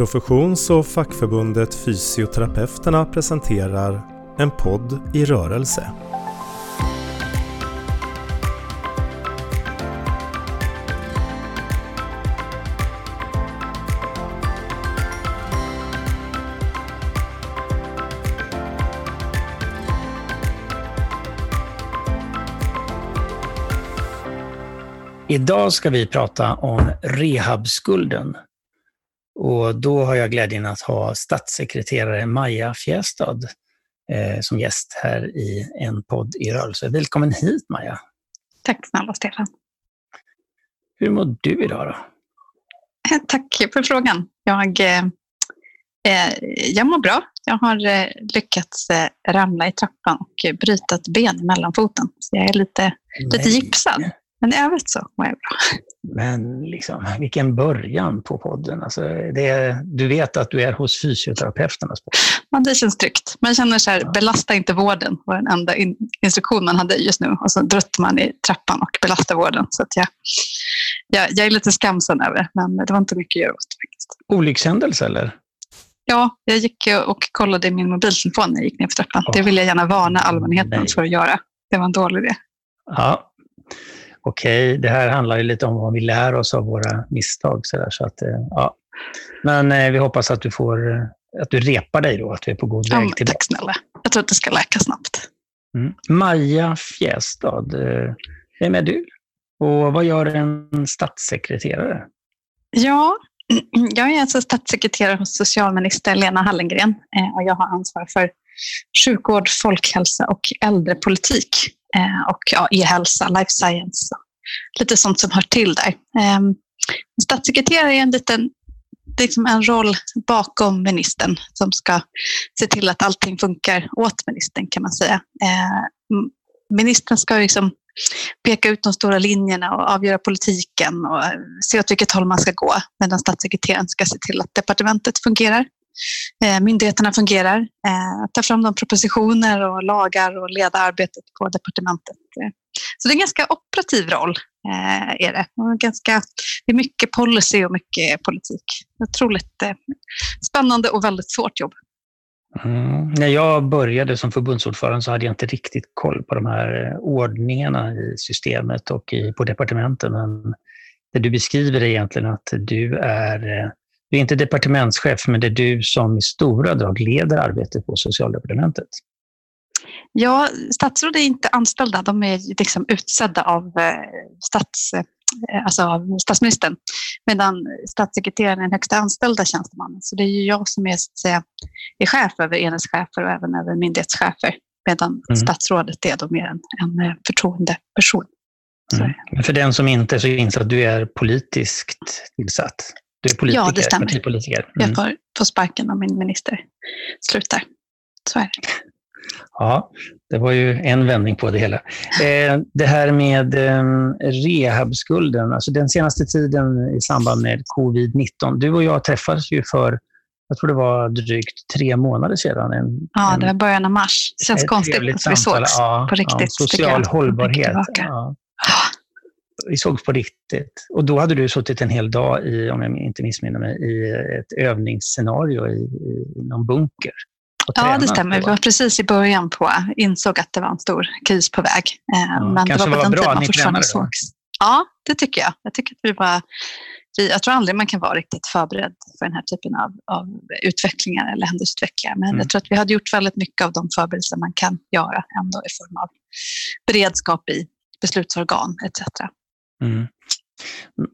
Professions och fackförbundet Fysioterapeuterna presenterar En podd i rörelse. Idag ska vi prata om rehabskulden. Och då har jag glädjen att ha statssekreterare Maja Fjästad eh, som gäst här i en podd i rörelse. Välkommen hit Maja! Tack snälla Stefan! Hur mår du idag då? Eh, tack för frågan. Jag, eh, eh, jag mår bra. Jag har eh, lyckats eh, ramla i trappan och bryta ett ben i mellanfoten. Så jag är lite, lite gipsad. Men i övrigt så mår jag bra. Men liksom, vilken början på podden. Alltså, det, du vet att du är hos fysioterapeuternas podd. Ja, det känns tryggt. Man känner så här, belasta inte vården var den enda in, instruktion man hade just nu. Och så drötte man i trappan och belasta vården. Så att jag, jag, jag är lite skamsen över men det var inte mycket att göra åt faktiskt. Olyckshändelse eller? Ja, jag gick och kollade i min mobiltelefon när jag gick ner för trappan. Oh, det vill jag gärna varna allmänheten nej. för att göra. Det var en dålig idé. Ja, okej, okay, det här handlar ju lite om vad vi lär oss av våra misstag. Så, där, så att, eh, ja. Men eh, vi hoppas att du, får, eh, att du repar dig då, att du är på god väg ja, tillbaka. Tack snälla. Jag tror att det ska läka snabbt. Mm. Maja Fjästad, vem är du? Och vad gör en statssekreterare? Ja, jag är alltså statssekreterare hos socialminister Lena Hallengren och jag har ansvar för sjukvård, folkhälsa och äldrepolitik Eh, och ja, e-hälsa, life science, lite sånt som hör till där. Ehm, statssekreterare är en liten liksom en roll bakom ministern som ska se till att allting funkar åt ministern kan man säga. Eh, ministern ska liksom peka ut de stora linjerna och avgöra politiken och se åt vilket håll man ska gå. Medan statssekreteraren ska se till att departementet fungerar Eh, myndigheterna fungerar, eh, Att ta fram de propositioner och lagar och leda arbetet på departementet. Så det är en ganska operativ roll. Eh, är det. Och ganska, det är mycket policy och mycket politik. Otroligt spännande och väldigt svårt jobb. Mm. När jag började som förbundsordförande så hade jag inte riktigt koll på de här ordningarna i systemet och i, på departementen. Men det du beskriver är egentligen att du är du är inte departementschef, men det är du som i stora drag leder arbetet på socialdepartementet. Ja, statsråd är inte anställda. De är liksom utsedda av, eh, stats, eh, alltså av statsministern. Medan statssekreteraren är den högsta anställda tjänstemannen. Så det är ju jag som är, så att säga, är chef över enhetschefer och även över myndighetschefer. Medan mm. statsrådet är då mer en, en eh, förtroendeperson. Mm. Men för den som inte är så insatt, du är politiskt tillsatt? Du är politiker, ja, det stämmer. partipolitiker. Mm. Jag får, får sparken om min minister slutar. Så är det. Ja, det var ju en vändning på det hela. Eh, det här med eh, rehabskulden, alltså den senaste tiden i samband med covid-19. Du och jag träffades ju för, jag tror det var drygt tre månader sedan. En, ja, det var början av mars. Det känns konstigt att vi sågs ja, på riktigt. Social hållbarhet. Ja vi sågs på riktigt. Och då hade du suttit en hel dag, i, om jag inte missminner mig, i ett övningsscenario i, i någon bunker. Ja, det stämmer. Vi var precis i början på, insåg att det var en stor kris på väg. Eh, ja, men det var på var den tiden man fortfarande sågs. Ja, det tycker jag. Jag tycker att vi var jag tror aldrig man kan vara riktigt förberedd för den här typen av, av utvecklingar eller händelseutvecklingar. Men mm. jag tror att vi hade gjort väldigt mycket av de förberedelser man kan göra ändå i form av beredskap i beslutsorgan etc. Mm.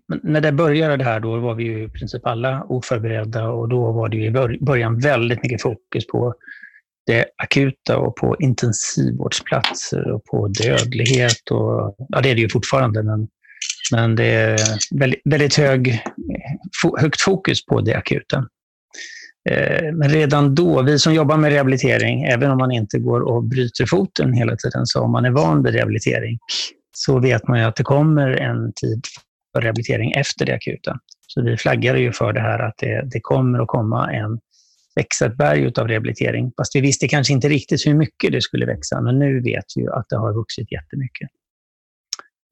Men när det började det här, då var vi ju i princip alla oförberedda och då var det ju i början väldigt mycket fokus på det akuta och på intensivvårdsplatser och på dödlighet. Och, ja, det är det ju fortfarande, men, men det är väldigt, väldigt hög, högt fokus på det akuta. Eh, men redan då, vi som jobbar med rehabilitering, även om man inte går och bryter foten hela tiden, så om man är van vid rehabilitering, så vet man ju att det kommer en tid för rehabilitering efter det akuta. Så vi flaggade ju för det här att det, det kommer att komma en växa ett berg av rehabilitering. Fast vi visste kanske inte riktigt hur mycket det skulle växa, men nu vet vi ju att det har vuxit jättemycket.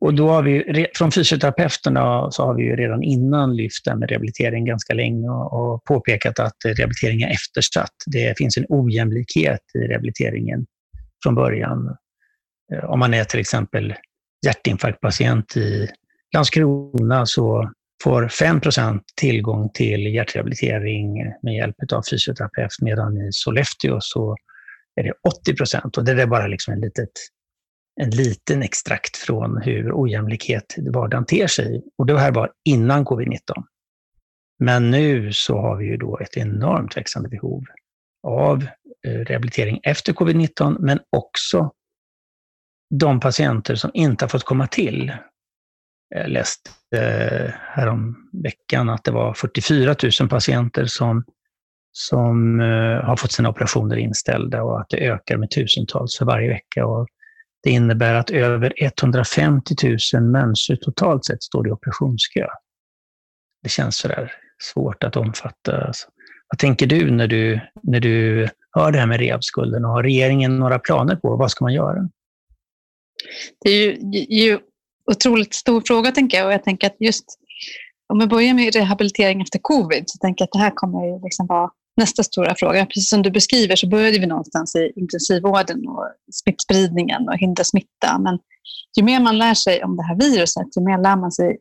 Och då har vi, från fysioterapeuterna så har vi ju redan innan lyft det med rehabilitering ganska länge och påpekat att rehabilitering är eftersatt. Det finns en ojämlikhet i rehabiliteringen från början. Eh, om man är till exempel hjärtinfarktpatient i Landskrona så får 5% tillgång till hjärtrehabilitering med hjälp av fysioterapeut, medan i Sollefteå så är det 80 Och det är bara liksom en, litet, en liten extrakt från hur ojämlikhet i vardagen ter sig. Och det här var innan covid-19. Men nu så har vi ju då ett enormt växande behov av eh, rehabilitering efter covid-19, men också de patienter som inte har fått komma till. Jag läste eh, häromveckan att det var 44 000 patienter som, som eh, har fått sina operationer inställda och att det ökar med tusentals för varje vecka. Och det innebär att över 150 000 människor totalt sett står i operationskö. Det känns sådär svårt att omfatta. Alltså, vad tänker du när du, när du hör det här med rehabskulden och har regeringen några planer på vad ska man göra? Det är ju, ju otroligt stor fråga tänker jag och jag tänker att just om vi börjar med rehabilitering efter covid så tänker jag att det här kommer ju liksom vara nästa stora fråga. Precis som du beskriver så började vi någonstans i intensivvården och smittspridningen och hindra smitta. Men ju mer man lär sig om det här viruset, ju mer lär man sig,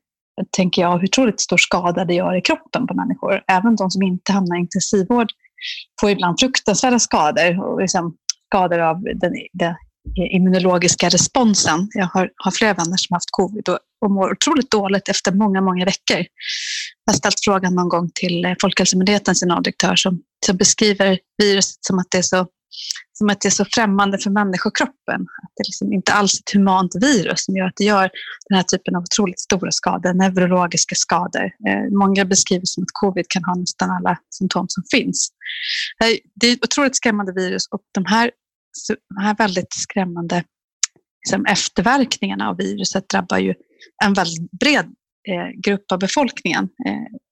tänker jag, hur otroligt stor skada det gör i kroppen på människor. Även de som inte hamnar i intensivvård får ibland fruktansvärda skador och liksom skador av den, den immunologiska responsen. Jag har, har flera vänner som har haft covid och, och mår otroligt dåligt efter många, många veckor. Jag har ställt frågan någon gång till eh, Folkhälsomyndighetens generaldirektör som, som beskriver viruset som att det är så som att det är så främmande för människokroppen. Att det liksom inte alls är ett humant virus som gör att det gör den här typen av otroligt stora skador, neurologiska skador. Eh, många beskriver som att covid kan ha nästan alla symptom som finns. Eh, det är ett otroligt skrämmande virus och de här de här väldigt skrämmande liksom, efterverkningarna av viruset drabbar ju en väldigt bred eh, grupp av befolkningen.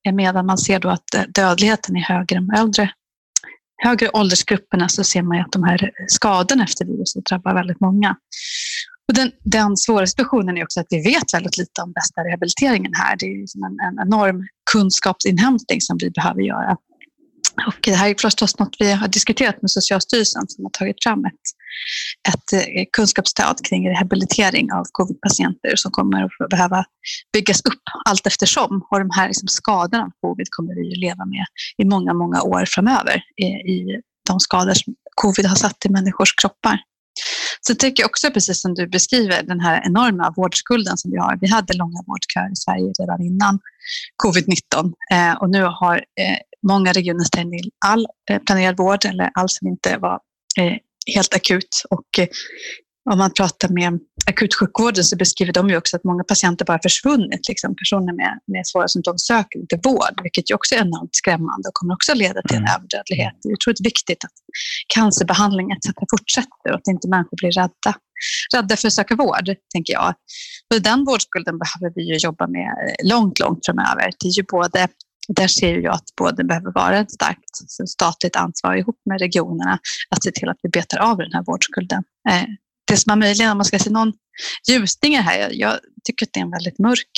Eh, medan man ser då att eh, dödligheten är högre än äldre högre åldersgrupperna så ser man att de här skadorna efter viruset drabbar väldigt många. Och den, den svåra situationen är också att vi vet väldigt lite om bästa rehabiliteringen här. Det är liksom en, en enorm kunskapsinhämtning som vi behöver göra. Och det här är förstås något vi har diskuterat med Socialstyrelsen som har tagit fram ett, ett eh, kunskapsstöd kring rehabilitering av covid-patienter som kommer att behöva byggas upp allt eftersom. Och de här liksom skadorna av covid kommer vi att leva med i många, många år framöver i, i de skador som covid har satt i människors kroppar. Så tycker jag också, precis som du beskriver, den här enorma vårdskulden som vi har. Vi hade långa vårdköer i Sverige redan innan covid-19 eh, och nu har eh, många regioner stängt in all eh, planerad vård eller all som inte var eh, helt akut. Och eh, om man pratar med akutsjukvården så beskriver de ju också att många patienter bara försvunnit. Liksom. Personer med, med svåra symptom söker inte vård, vilket ju också är enormt skrämmande och kommer också leda till en mm. överdödlighet. Det är otroligt viktigt att cancerbehandling etc. fortsätter och att inte människor blir rädda. Rädda för att söka vård, tänker jag. Och den vårdskulden behöver vi ju jobba med långt, långt framöver. Det är ju både där ser jag att både behöver vara ett starkt statligt ansvar ihop med regionerna att se till att vi betar av den här vårdskulden. Det som är möjligen, om man ska se någon ljusning här, jag tycker att det är en väldigt mörk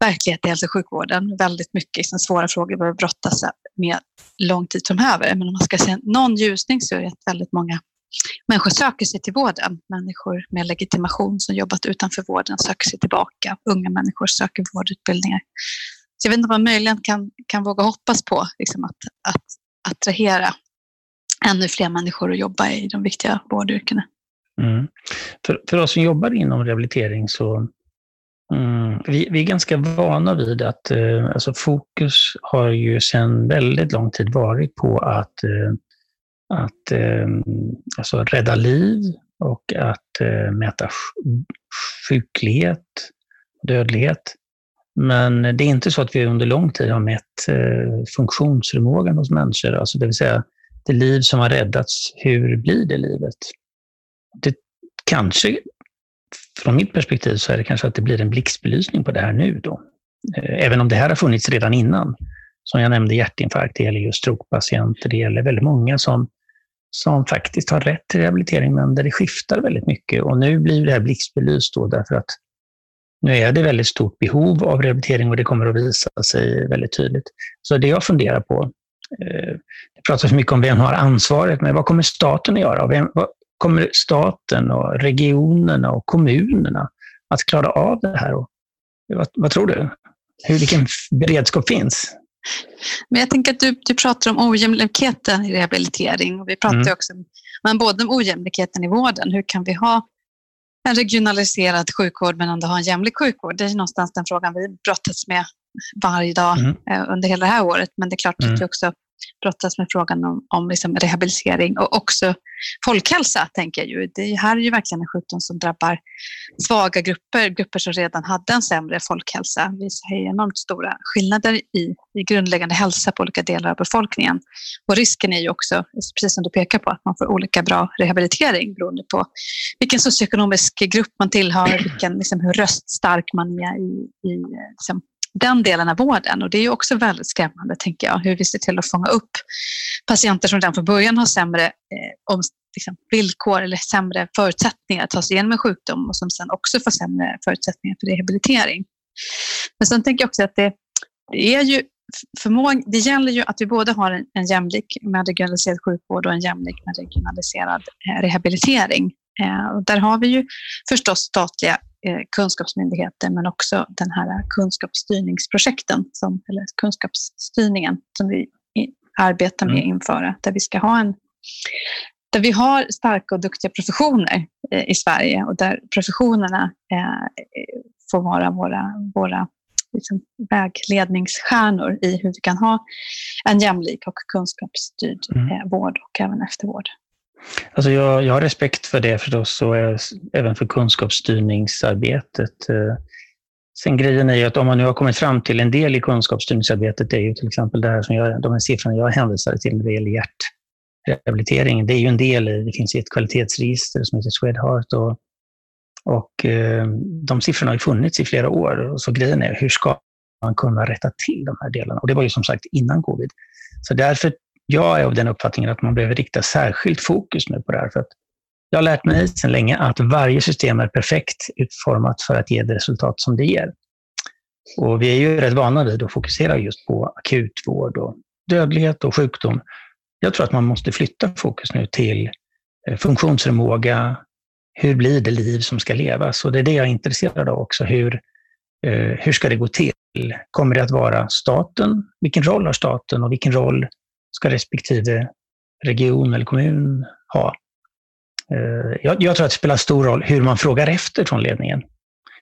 verklighet i hälso och sjukvården. Väldigt mycket liksom, svåra frågor behöver brottas med lång tid framöver. Men om man ska se någon ljusning så är det att väldigt många människor söker sig till vården. Människor med legitimation som jobbat utanför vården söker sig tillbaka. Unga människor söker vårdutbildningar. Så jag vet inte om man möjligen kan, kan våga hoppas på, liksom att, att attrahera ännu fler människor att jobba i de viktiga vårdyrkena. Mm. För, för oss som jobbar inom rehabilitering så mm, vi, vi är ganska vana vid att eh, alltså fokus har ju sedan väldigt lång tid varit på att, eh, att eh, alltså rädda liv och att eh, mäta sjuklighet, dödlighet. Men det är inte så att vi under lång tid har mätt eh, funktionsförmågan hos människor, alltså det vill säga det liv som har räddats, hur blir det livet? Det kanske, från mitt perspektiv, så är det kanske att det blir en blixtbelysning på det här nu då. Eh, även om det här har funnits redan innan. Som jag nämnde, hjärtinfarkt, det gäller just strokepatienter, det gäller väldigt många som, som faktiskt har rätt till rehabilitering, men där det skiftar väldigt mycket. Och nu blir det här blixtbelyst då därför att Nu är det väldigt stort behov av rehabilitering och det kommer att visa sig väldigt tydligt. Så det jag funderar på, eh, det pratas mycket om vem har ansvaret, men vad kommer staten att göra? Vem, vad kommer staten och regionerna och kommunerna att klara av det här? Och, vad, vad tror du? Hur, vilken beredskap finns? Men jag tänker att du, du pratar om ojämlikheten i rehabilitering och vi pratar mm. också men både om ojämlikheten i vården. Hur kan vi ha en regionaliserad sjukvård men ändå ha en jämlik sjukvård? Det är någonstans den frågan vi brottats med varje dag mm. Eh, under hela det här året. Men det är klart mm. att vi också brottas med frågan om, om liksom rehabilitering och också folkhälsa, tänker jag ju. Det här är ju verkligen en sjukdom som drabbar svaga grupper, grupper som redan hade en sämre folkhälsa. Vi ser enormt stora skillnader i, i grundläggande hälsa på olika delar av befolkningen. Och risken är ju också, precis som du pekar på, att man får olika bra rehabilitering beroende på vilken socioekonomisk grupp man tillhör, vilken, liksom, hur röststark man är i, i eh, liksom, den delen av vården. Och det är också väldigt skrämmande, tänker jag, hur vi ser till att fånga upp patienter som redan från början har sämre eh, om, liksom, villkor eller sämre förutsättningar att ta sig igenom en sjukdom och som sen också får sämre förutsättningar för rehabilitering. Men sen tänker jag också att det, det är ju förmåg, det gäller ju att vi både har en, en jämlik med regionaliserad sjukvård och en jämlik med regionaliserad eh, rehabilitering. Eh, och där har vi ju förstås statliga kunskapsmyndigheter men också den här kunskapsstyrningsprojekten, som, eller kunskapsstyrningen som vi arbetar med att mm. införa, där vi ska ha en där vi har starka och duktiga professioner eh, i Sverige och där professionerna eh, får vara våra, våra liksom, vägledningsstjärnor i hur vi kan ha en jämlik och kunskapsstyrd mm. vård och även eftervård. Alltså jag, jag har respekt för det förstås och även för kunskapsstyrningsarbetet. Eh, sen grejen är ju att om man nu har kommit fram till en del i kunskapsstyrningsarbetet, det är ju till exempel det här som jag, de här siffrorna jag hänvisade till när det gäller hjärtrehabilitering. Det är ju en del i, det finns ett kvalitetsregister som heter Swedheart och, och eh, de siffrorna har ju funnits i flera år. Så grejen är, hur ska man kunna rätta till de här delarna? Och det var ju som sagt innan covid. Så därför jag är av den uppfattningen att man behöver rikta särskilt fokus nu på det här. För att jag har lärt mig sedan länge att varje system är perfekt utformat för att ge det resultat som det ger. Och vi är ju rätt vana vid att fokusera just på akutvård och dödlighet och sjukdom. Jag tror att man måste flytta fokus nu till eh, funktionsförmåga, hur blir det liv som ska levas? Och det är det jag är intresserad av också. Hur, eh, hur ska det gå till? Kommer det att vara staten? Vilken roll har staten och vilken roll ska respektive region eller kommun ha. Eh, jag, jag, tror att det spelar stor roll hur man frågar efter från ledningen.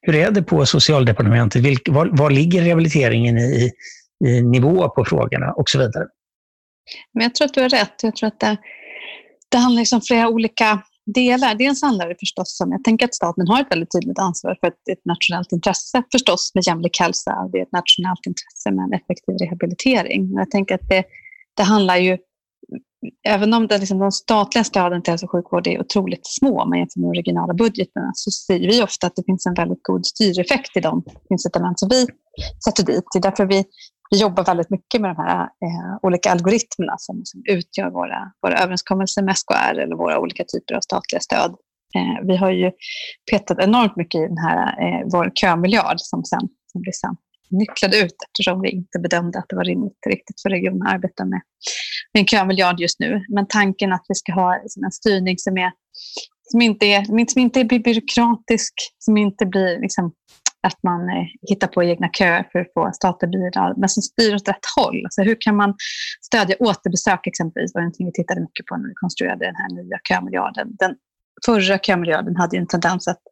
Hur är det på socialdepartementet? Vilk, var, var, ligger rehabiliteringen i, i nivå på frågorna och så vidare? Men jag tror att du har rätt. Jag tror att det, det handlar liksom om flera olika delar. Dels handlar det förstås om, jag tänker att staten har ett väldigt tydligt ansvar för ett, ett nationellt intresse förstås med jämlik hälsa. Det är ett nationellt intresse med en effektiv rehabilitering. Jag tänker att det det handlar ju, även om det, liksom, de statliga stöden till hälso och sjukvård är otroligt små om man jämför med de regionala budgeterna, så ser vi ofta att det finns en väldigt god styreffekt i de incitament som vi sätter dit. Det är därför vi, vi jobbar väldigt mycket med de här eh, olika algoritmerna som, som utgör våra, våra överenskommelser med SKR eller våra olika typer av statliga stöd. Eh, vi har ju petat enormt mycket i den här, eh, vår kömiljard som sen som blir sen nycklade ut eftersom vi inte bedömde att det var rimligt riktigt för regionen att arbeta med, en kömiljard just nu. Men tanken att vi ska ha en styrning som, är, som, inte, är, som inte blir byråkratisk, som inte blir liksom, att man eh, hittar på egna köer för att få statliga bidrag, men som styr åt rätt håll. Alltså hur kan man stödja återbesök exempelvis, Det var någonting vi tittade mycket på när vi konstruerade den här nya kömiljarden. Den förra kömiljarden hade en tendens att,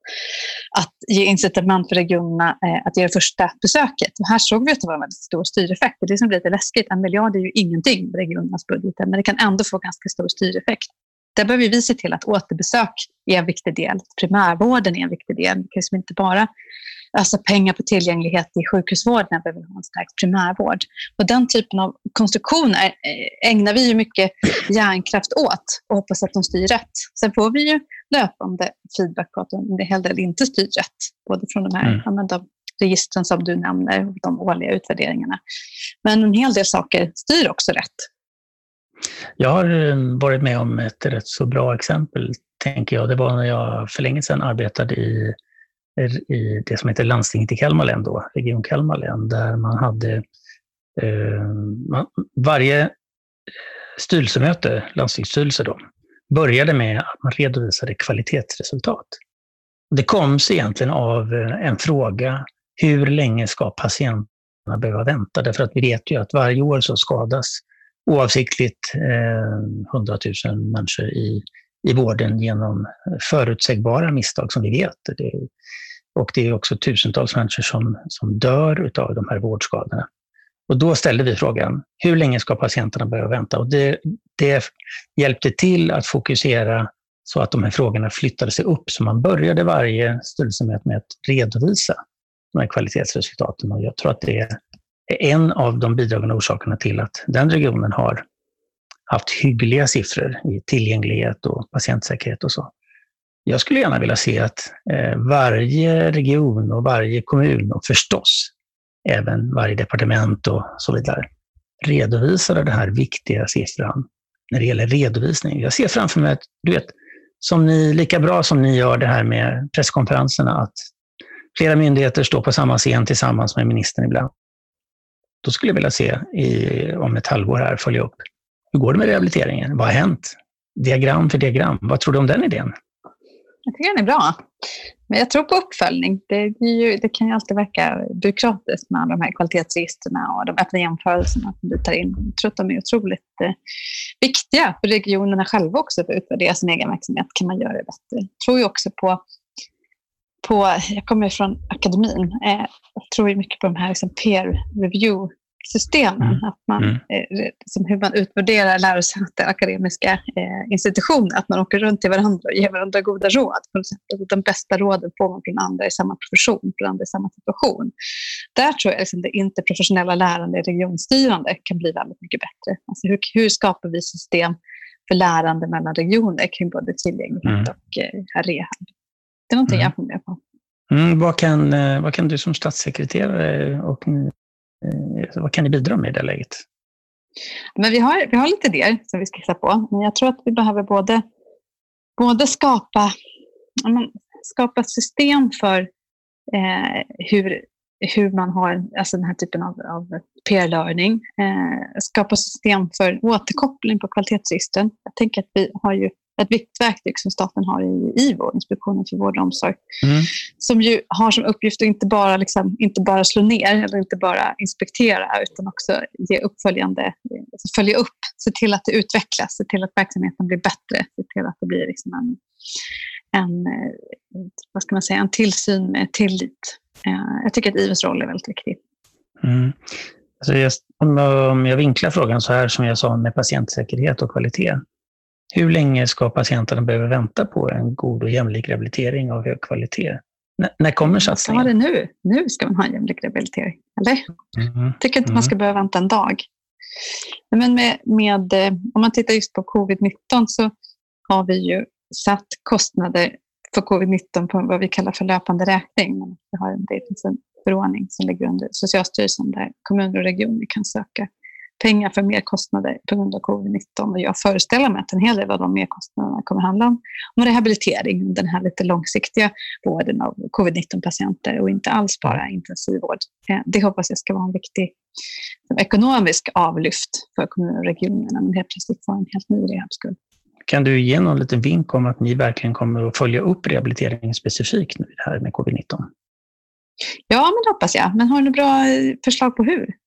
att ge incitament för regionerna eh, att göra första besöket. Och här såg vi att det var en väldigt stor styreffekt. Det som blir lite läskigt, en miljard är ju ingenting i regionernas budgetar, men det kan ändå få ganska stor styreffekt. Där behöver vi se till att återbesök är en viktig del. Primärvården är en viktig del. Det kan inte bara alltså pengar på tillgänglighet i sjukhusvården när vi vill ha en stärkt primärvård. Och den typen av konstruktioner eh, ägnar vi ju mycket hjärnkraft åt och hoppas att de styr rätt. Sen får vi ju löpande feedback på att en hel del inte styr rätt, både från de här mm. de registren som du nämner och de årliga utvärderingarna. Men en hel del saker styr också rätt. Jag har eh, varit med om ett rätt så bra exempel, tänker jag. Det var när jag för länge sedan arbetade i i det som heter landstinget i Kalmar län, då, Region Kalmar län, där man hade eh, man, varje styrelsemöte, landstingsstyrelse då, började med att man redovisade kvalitetsresultat. Det kom sig egentligen av eh, en fråga, hur länge ska patienterna behöva vänta? Därför att vi vet ju att varje år så skadas oavsiktligt eh, 100 000 människor i, i vården genom förutsägbara misstag som vi vet. Det, och det är också tusentals människor som, som dör av de här vårdskadorna. Och då ställde vi frågan, hur länge ska patienterna behöva vänta? Och det, det hjälpte till att fokusera så att de här frågorna flyttade sig upp. Så man började varje styrelsemöte med att redovisa de här kvalitetsresultaten. Och jag tror att det är en av de bidragande orsakerna till att den regionen har haft hyggliga siffror i tillgänglighet och patientsäkerhet och så. Jag skulle gärna vilja se att eh, varje region och varje kommun och förstås även varje departement och så vidare redovisade den här viktiga siffran när det gäller redovisning. Jag ser framför mig att, du vet, som ni, lika bra som ni gör det här med presskonferenserna, att flera myndigheter står på samma scen tillsammans med ministern ibland. Då skulle jag vilja se i, om ett halvår här följa upp. Hur går det med rehabiliteringen? Vad har hänt? Diagram för diagram. Vad tror du om den idén? Jag tycker den är bra. Men jag tror på uppföljning. Det, ju, det, kan ju alltid verka byråkratiskt med de här kvalitetsregistren och de öppna jämförelserna som du tar in. Jag tror att de är otroligt eh, viktiga för regionerna själva också för att utvärdera sin egen verksamhet. Kan man göra det bättre? Jag tror ju också på, på jag kommer från akademin, eh, jag tror ju mycket på de här liksom peer review systemen. Mm. Att man, mm. eh, som hur man utvärderar lärosäten, akademiska eh, institutioner. Att man åker runt till varandra och ger varandra goda råd. De bästa råden får man från andra i samma profession, från andra i samma situation. Där tror jag liksom det interprofessionella lärandet, regionstyrande, kan bli väldigt mycket bättre. Alltså hur, hur skapar vi system för lärande mellan regioner kring både tillgänglighet mm. och eh, rehab? Det är någonting mm. jag funderar på. Mm, vad, kan, eh, vad kan du som statssekreterare och Eh, vad kan ni bidra med i det läget? Men vi, har, vi har lite idéer som vi ska hitta på, men jag tror att vi behöver både, både skapa, men, skapa system för eh, hur, hur man har alltså den här typen av, av peer learning, eh, skapa system för återkoppling på kvalitetsregistren. Jag tänker att vi har ju ett viktigt verktyg som staten har i IVO, Inspektionen för vård och omsorg, mm. som ju har som uppgift att inte bara, liksom, inte bara slå ner eller inte bara inspektera utan också ge uppföljande, alltså följa upp, se till att det utvecklas, se till att verksamheten blir bättre, se till att det blir liksom en, en, eh, vad ska man säga, en tillsyn med tillit. Eh, jag tycker att IVOs roll är väldigt viktig. Mm. Alltså just, om jag vinklar frågan så här som jag sa med patientsäkerhet och kvalitet, hur länge ska patienterna behöva vänta på en god och jämlik rehabilitering av hög kvalitet? N när kommer satsningen? Ja, det nu. Nu ska man ha en jämlik rehabilitering. Eller? Mm. tycker inte mm. man ska behöva vänta en dag. Men med, med, eh, om man tittar just på covid-19 så har vi ju satt kostnader för covid-19 på vad vi kallar för löpande räkning. Vi har en, en förordning som ligger under Socialstyrelsen där kommuner och regioner kan söka pengar för merkostnader på grund av covid-19. Och jag föreställer mig att en hel del av de merkostnaderna kommer handla om, om rehabilitering, den här lite långsiktiga vården av covid-19-patienter och inte alls bara intensivvård. Eh, det hoppas jag ska vara en viktig ekonomisk avlyft för kommuner och regioner när man helt plötsligt får en helt ny rehabskuld. Kan du ge någon liten vink om att ni verkligen kommer att följa upp rehabiliteringen specifikt nu här med covid-19? Ja, men det hoppas jag. Men har du bra förslag på hur?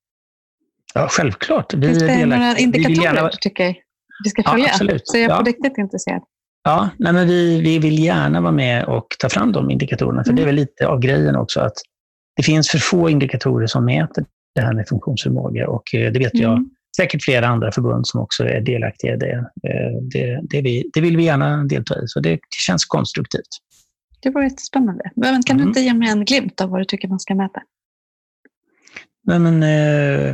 Ja, självklart. Vi Finns det delar, några indikatorer gärna... du tycker vi ska följa? Ja, absolut. Så jag är ja. på riktigt intresserad. Ja, nej, men vi, vi vill gärna vara med och ta fram de indikatorerna. För mm. det är väl lite av grejen också att det finns för få indikatorer som mäter det här med funktionsförmåga. Och eh, det vet mm. jag säkert flera andra förbund som också är delaktiga i det. Eh, det, det, vi, det vill vi gärna delta i, så det, det känns konstruktivt. Det var jättespännande. Men kan mm. du inte ge mig en glimt av vad du tycker man ska mäta? Nej, men, eh,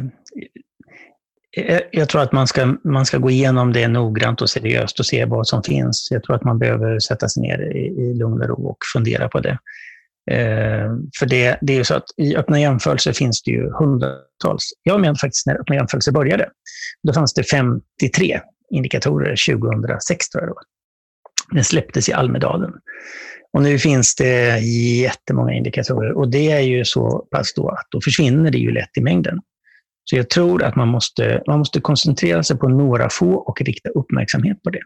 eh, eh, jag tror att man ska, man ska gå igenom det noggrant och seriöst och se vad som finns. Jag tror att man behöver sätta sig ner i, i lugn och ro och fundera på det. Eh, för det, det är ju så att i öppna jämförelser finns det ju hundratals. Jag menar faktiskt när öppna jämförelser började, då fanns det 53 indikatorer 2006 tror jag det var. Den släpptes i Almedalen. Och nu finns det jättemånga indikatorer och det är ju så pass då att då försvinner det ju lätt i mängden. Så jag tror att man måste, man måste koncentrera sig på några få och rikta uppmärksamhet på det.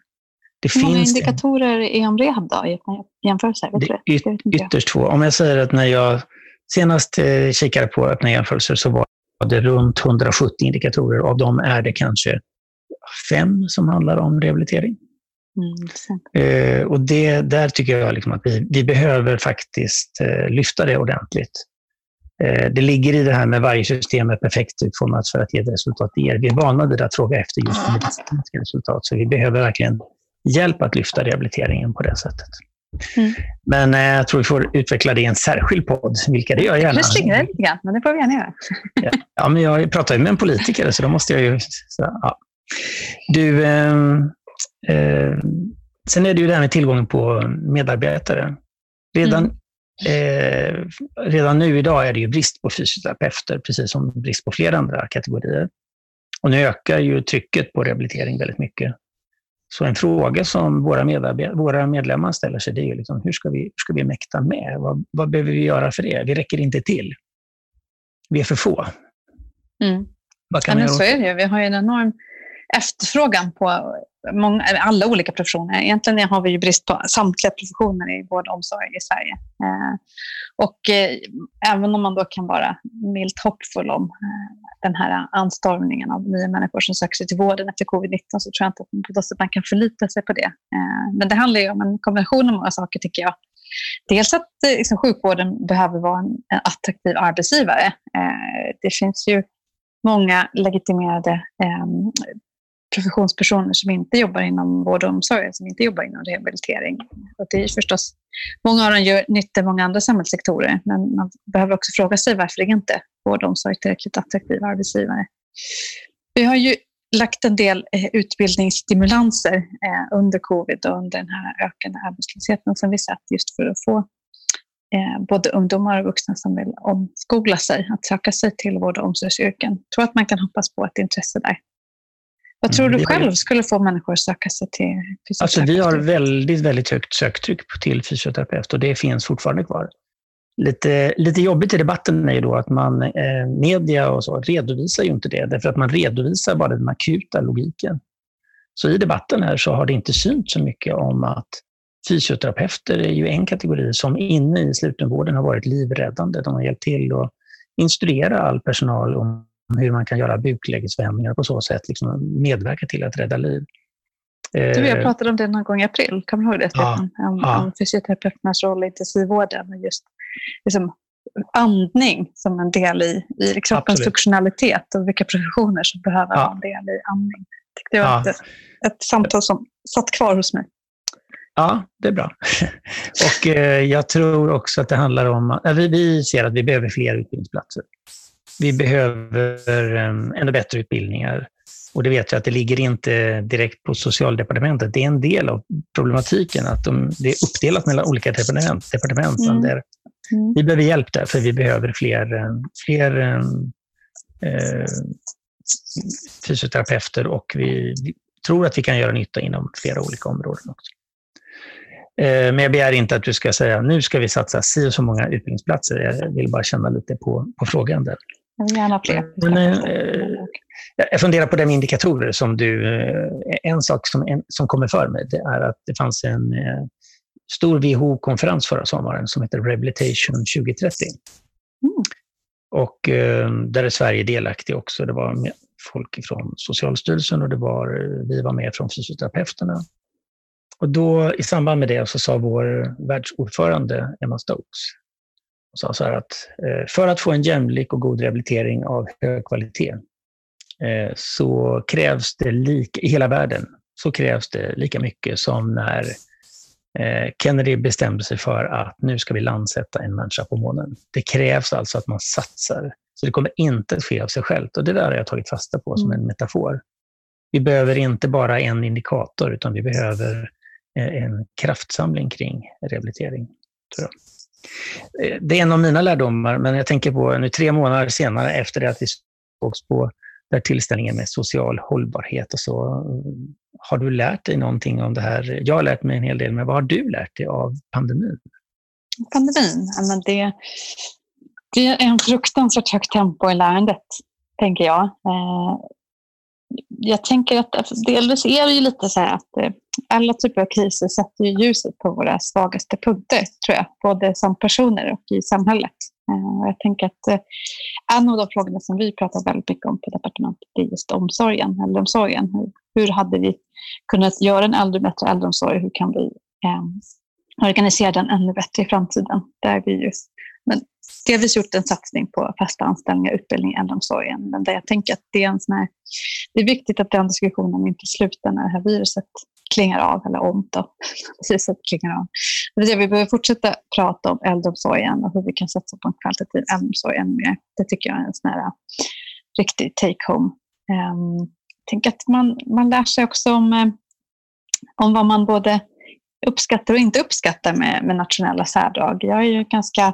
det Hur många indikatorer är om rehab då, i jämförelse? Det är yt, ytterst få. Om jag säger att när jag senast eh, kikade på öppna jämförelser så var det runt 170 indikatorer. Av dem är det kanske fem som handlar om rehabilitering. Mm, eh, och det, där tycker jag liksom att vi, vi behöver faktiskt eh, lyfta det ordentligt. Eh, det ligger i det här med varje system är perfekt utformat för att ge ett resultat det ger. Vi är vana vid att fråga efter just medicinska resultat, så vi behöver verkligen hjälp att lyfta rehabiliteringen på det sättet. Mm. Men eh, jag tror vi får utveckla det i en särskild podd, vilka det gör jag gärna. Det slingrar lite grann, men det får vi gärna göra. ja, ja, men jag pratar ju med en politiker, så då måste jag ju... Så, ja. Du, eh, eh, sen är det ju det här med tillgången på medarbetare. Redan, mm. eh, redan nu idag är det ju brist på fysioterapeuter, precis som brist på flera andra kategorier. Och nu ökar ju trycket på rehabilitering väldigt mycket. Så en fråga som våra, våra medlemmar ställer sig, det är liksom, hur, ska vi, hur ska vi mäkta med? Vad, vad behöver vi göra för det? Vi räcker inte till. Vi är för få. Mm. Vad kan ja, men så är det Vi har ju en enorm efterfrågan på många, alla olika professioner. Egentligen har vi ju brist på samtliga professioner i vård och omsorg i Sverige. Eh, och eh, även om man då kan vara milt hoppfull om eh, den här anstormningen av nya människor som söker sig till vården efter covid-19 så tror jag inte att man kan förlita sig på det. Eh, men det handlar ju om en kombination av många saker tycker jag. Dels att eh, liksom, sjukvården behöver vara en, en attraktiv arbetsgivare. Eh, det finns ju många legitimerade professionspersoner som inte jobbar inom vård och omsorg, som inte jobbar inom rehabilitering. Och det är förstås, många av dem gör nytta i många andra samhällssektorer, men man behöver också fråga sig varför är inte vård och omsorg tillräckligt attraktiva arbetsgivare. Vi har ju lagt en del eh, utbildningsstimulanser eh, under covid och under den här ökande arbetslösheten som vi sett just för att få eh, både ungdomar och vuxna som vill omskola sig, att söka sig till vård och omsorgsyrken. Jag tror att man kan hoppas på ett intresse där. Vad tror du själv skulle få människor att söka sig till fysioterapeut? Alltså, vi har väldigt, väldigt högt söktryck till fysioterapeut och det finns fortfarande kvar. Lite, lite jobbigt i debatten är ju då att man, eh, media och så redovisar ju inte det, därför att man redovisar bara den akuta logiken. Så i debatten här så har det inte synts så mycket om att fysioterapeuter är ju en kategori som inne i slutenvården har varit livräddande. De har hjälpt till att instruera all personal om hur man kan göra buklägesvändningar på så sätt, liksom medverka till att rädda liv. Du, jag eh, pratade om det någon gång i april, kommer du ihåg det? Ja, om, ja. om fysioterapeuternas roll i intensivvården och just liksom, andning som en del i, i kroppens Absolut. funktionalitet och vilka professioner som behöver ja. en del i andning. Det var ja. ett, ett samtal som satt kvar hos mig. Ja, det är bra. och eh, jag tror också att det handlar om, äh, vi, vi ser att vi behöver fler utbildningsplatser. Vi behöver um, ännu bättre utbildningar. Och det vet jag att det ligger inte direkt på socialdepartementet. Det är en del av problematiken att de, det är uppdelat mellan olika departement. departement mm. Där mm. Vi behöver hjälp där, för vi behöver fler, fler eh, fysioterapeuter och vi, vi, tror att vi kan göra nytta inom flera olika områden också. Eh, men jag begär inte att du ska säga nu ska vi satsa si och så många utbildningsplatser. Jag vill bara känna lite på, på frågan där. Jag vill gärna fler. Men, eh, jag funderar på det med indikatorer. Som du, eh, en sak som, en, som kommer för mig det är att det fanns en eh, stor WHO-konferens förra sommaren som heter Rehabilitation 2030. Mm. Och där är Sverige delaktig också. Det var folk från Socialstyrelsen och det var, vi var med från fysioterapeuterna. Och då, I samband med det så sa vår världsordförande Emma Stokes sa så här att eh, för att få en jämlik och god rehabilitering av hög kvalitet eh, så krävs det lika, i hela världen så krävs det lika mycket som när eh, Kennedy bestämde sig för att nu ska vi landsätta en människa på månen. Det krävs alltså att man satsar. Så det kommer inte att ske av sig självt. Och det där har jag tagit fasta på som en mm. metafor. Vi behöver inte bara en indikator, utan vi behöver en kraftsamling kring rehabilitering. Tror jag. Eh, det är en av mina lärdomar, men jag tänker på nu tre månader senare efter det att vi sågs på där tillställningen med social hållbarhet och så. Har du lärt dig någonting om det här? Jag har lärt mig en hel del, men vad har du lärt dig av pandemin? pandemin, men det, det är en fruktansvärt högt tempo i lärandet, tänker jag. Eh, jag tänker att alltså, delvis är det ju lite så här att eh, alla typer av kriser sätter ju ljuset på våra svagaste punkter, tror jag. Både som personer och i samhället. Eh, jag tänker att eh, en av de frågorna som vi pratar väldigt mycket om på departementet är just omsorgen, äldreomsorgen. Hur, hur hade vi kunnat göra en äldre bättre äldreomsorg? Hur kan vi eh, organisera den ännu bättre i framtiden? Där vi just, men delvis gjort en satsning på fasta anställningar, utbildning i äldreomsorgen. Men där jag tänker att det är, en sån här, det är viktigt att den diskussionen inte slutar när det här viruset klingar av, eller om då, viruset klingar av. Det vi behöver fortsätta prata om äldreomsorgen och hur vi kan satsa på en kvalitativ äldreomsorg ännu mer. Det tycker jag är en sån här eh, riktig take-home. Um, ehm, tänk att man, man lär sig också om, eh, om vad man både uppskattar och inte uppskattar med, med nationella särdrag. Jag är ju ganska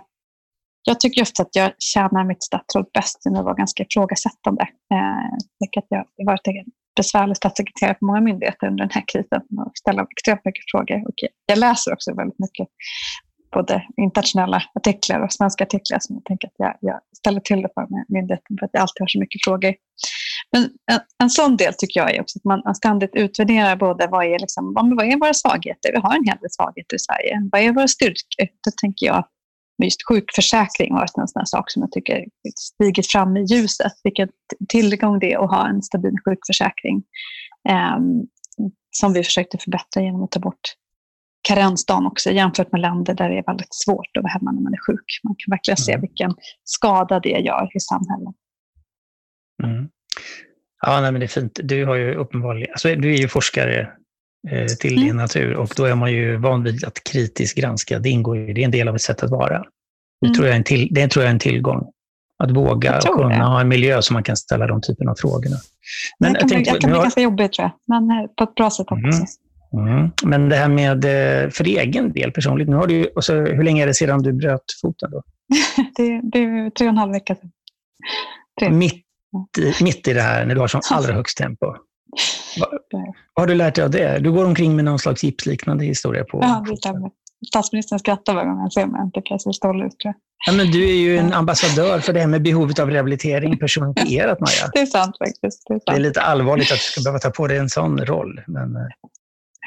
jag tycker ofta att jag tjänar mitt statsråd bäst när jag var ganska ifrågasättande. Eh, jag, jag har varit en besvärlig statssekreterare på många myndigheter under den här krisen och ställer extremt mycket frågor. Och jag läser också väldigt mycket både internationella artiklar och svenska artiklar som jag tänker att jag, jag ställer till det för med myndigheten för att jag alltid har så mycket frågor. Men en, en sån del tycker jag är också att man ständigt utvärderar både vad är, liksom, vad är våra svagheter, vi har en hel del svagheter i Sverige, vad är våra styrkor? Då tänker jag just sjukförsäkring har varit en sån sak som jag tycker stigit fram i ljuset. Vilken tillgång det är att ha en stabil sjukförsäkring. Eh, som vi försökte förbättra genom att ta bort karensdagen också jämfört med länder där det är väldigt svårt att vara hemma när man är sjuk. Man kan verkligen se mm. vilken skada det gör i samhället. Mm. Ja, nej, men det är fint. Du, har ju uppenbarligen, alltså, du är ju forskare till mm. din natur och då är man ju van vid att kritiskt granska. Det ingår ju, det är en del av ett sätt att vara. Det, mm. tror, jag är en till, det tror jag är en tillgång. Att våga och kunna det. ha en miljö som man kan ställa de typen av frågorna. Men det kan, jag tänkte, bli, det kan bli har... ganska jobbigt tror jag, men eh, på ett bra sätt också. Mm. Mm. Men det här med, eh, för egen del personligt, nu har du, och så, hur länge är det sedan du bröt foten? Då? det, det är tre och en halv vecka sedan. Mitt, mitt i det här, när du har som allra högst tempo. Vad, har du lärt dig av det? Du går omkring med någon slags gipsliknande historia på... Ja, det stämmer. Statsministern skrattar varje gång han ser mig. Det ser stolt ut. Ja, men du är ju en ambassadör för det här med behovet av rehabilitering personifierat, Maja. Det är sant faktiskt. Det är, sant. det är lite allvarligt att du ska behöva ta på dig en sån roll. Men, eh,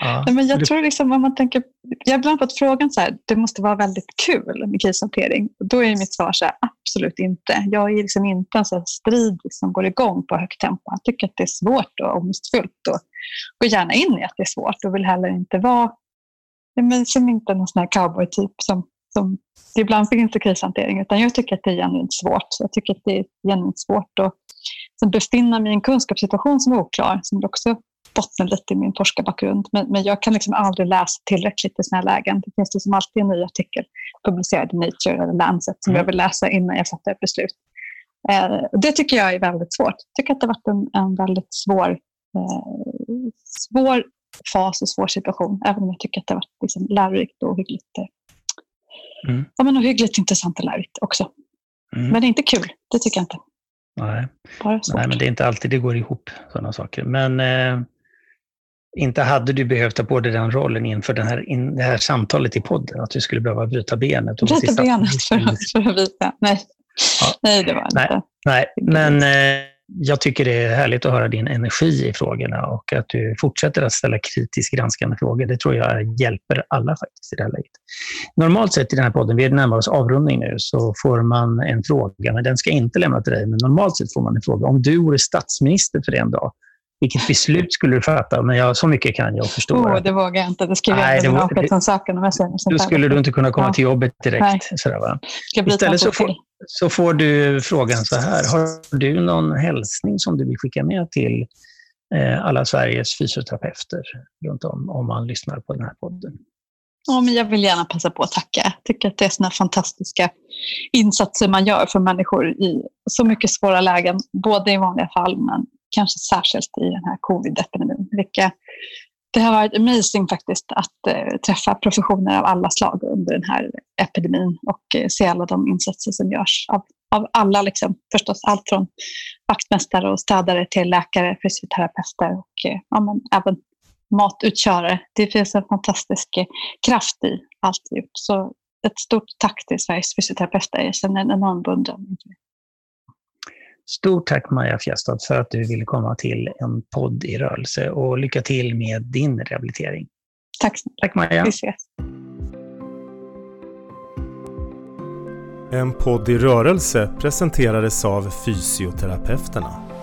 ja. Nej, men jag tror liksom om man tänker... Jag har ibland fått frågan så här, det måste vara väldigt kul med krishantering. Då är mitt svar så här, absolut inte. Jag är liksom inte en sån strid som går igång på högt tempo. Jag tycker att det är svårt och ångestfullt och går gärna in i att det är svårt och vill heller inte vara men som inte en sån här cowboy-typ som, som det ibland finns i krishantering, utan jag tycker att det är genuint svårt. Jag tycker att det är genuint svårt att befinna mig i en kunskapssituation som är oklar, som också bottnar lite i min forskarbakgrund. Men, men jag kan liksom aldrig läsa tillräckligt i sådana här lägen. Det finns liksom alltid en ny artikel publicerad i Nature eller Lancet som mm. jag vill läsa innan jag fattar ett beslut. Eh, det tycker jag är väldigt svårt. Jag tycker att det har varit en, en väldigt svår, eh, svår fas och svår situation, även om jag tycker att det har varit liksom lärorikt och hyggligt, eh, mm. ja, men och hyggligt intressant och lärorikt också. Mm. Men det är inte kul, det tycker jag inte. Nej. Nej, men det är inte alltid det går ihop, sådana saker. Men eh, inte hade du behövt ta på dig den rollen inför den här, in, det här samtalet i podden, att du skulle behöva bryta benet. Och bryta benet för, för att visa? Nej. Ja. Nej, det var inte. Nej, nej. men eh, jag tycker det är härligt att höra din energi i frågorna och att du fortsätter att ställa kritiskt granskande frågor. Det tror jag hjälper alla faktiskt i det här läget. Normalt sett i den här podden, vi närmar oss avrundning nu, så får man en fråga, men den ska inte lämna till dig. Men normalt sett får man en fråga. Om du vore statsminister för en dag, vilket beslut skulle du fatta? Men jag, så mycket kan jag förstå. Oh, det vågar jag inte. Det skriver jag inte det, det, saken. Då skulle du inte kunna komma ja. till jobbet direkt. Sådär, va? Istället så får, så får du frågan så här. Har du någon hälsning som du vill skicka med till eh, alla Sveriges fysioterapeuter runt om, om man lyssnar på den här podden? Ja, men jag vill gärna passa på att tacka. Jag tycker att det är såna fantastiska insatser man gör för människor i så mycket svåra lägen, både i vanliga fall men kanske särskilt i den här covid-epidemin. det har varit amazing faktiskt att eh, träffa professioner av alla slag under den här epidemin och eh, se alla de insatser som görs av, av alla. Liksom. Förstås allt från vaktmästare och städare till läkare, fysioterapeuter och eh, ja, men även matutkörare. Det finns en fantastisk kraft i allt vi gjort. Så ett stort tack till Sveriges fysioterapeuter. Jag känner en enorm beundran. Stort tack Maja Fjestad för att du ville komma till en podd i rörelse och lycka till med din rehabilitering. Tack. Tack Maja. Vi ses. En podd i rörelse presenterades av Fysioterapeuterna.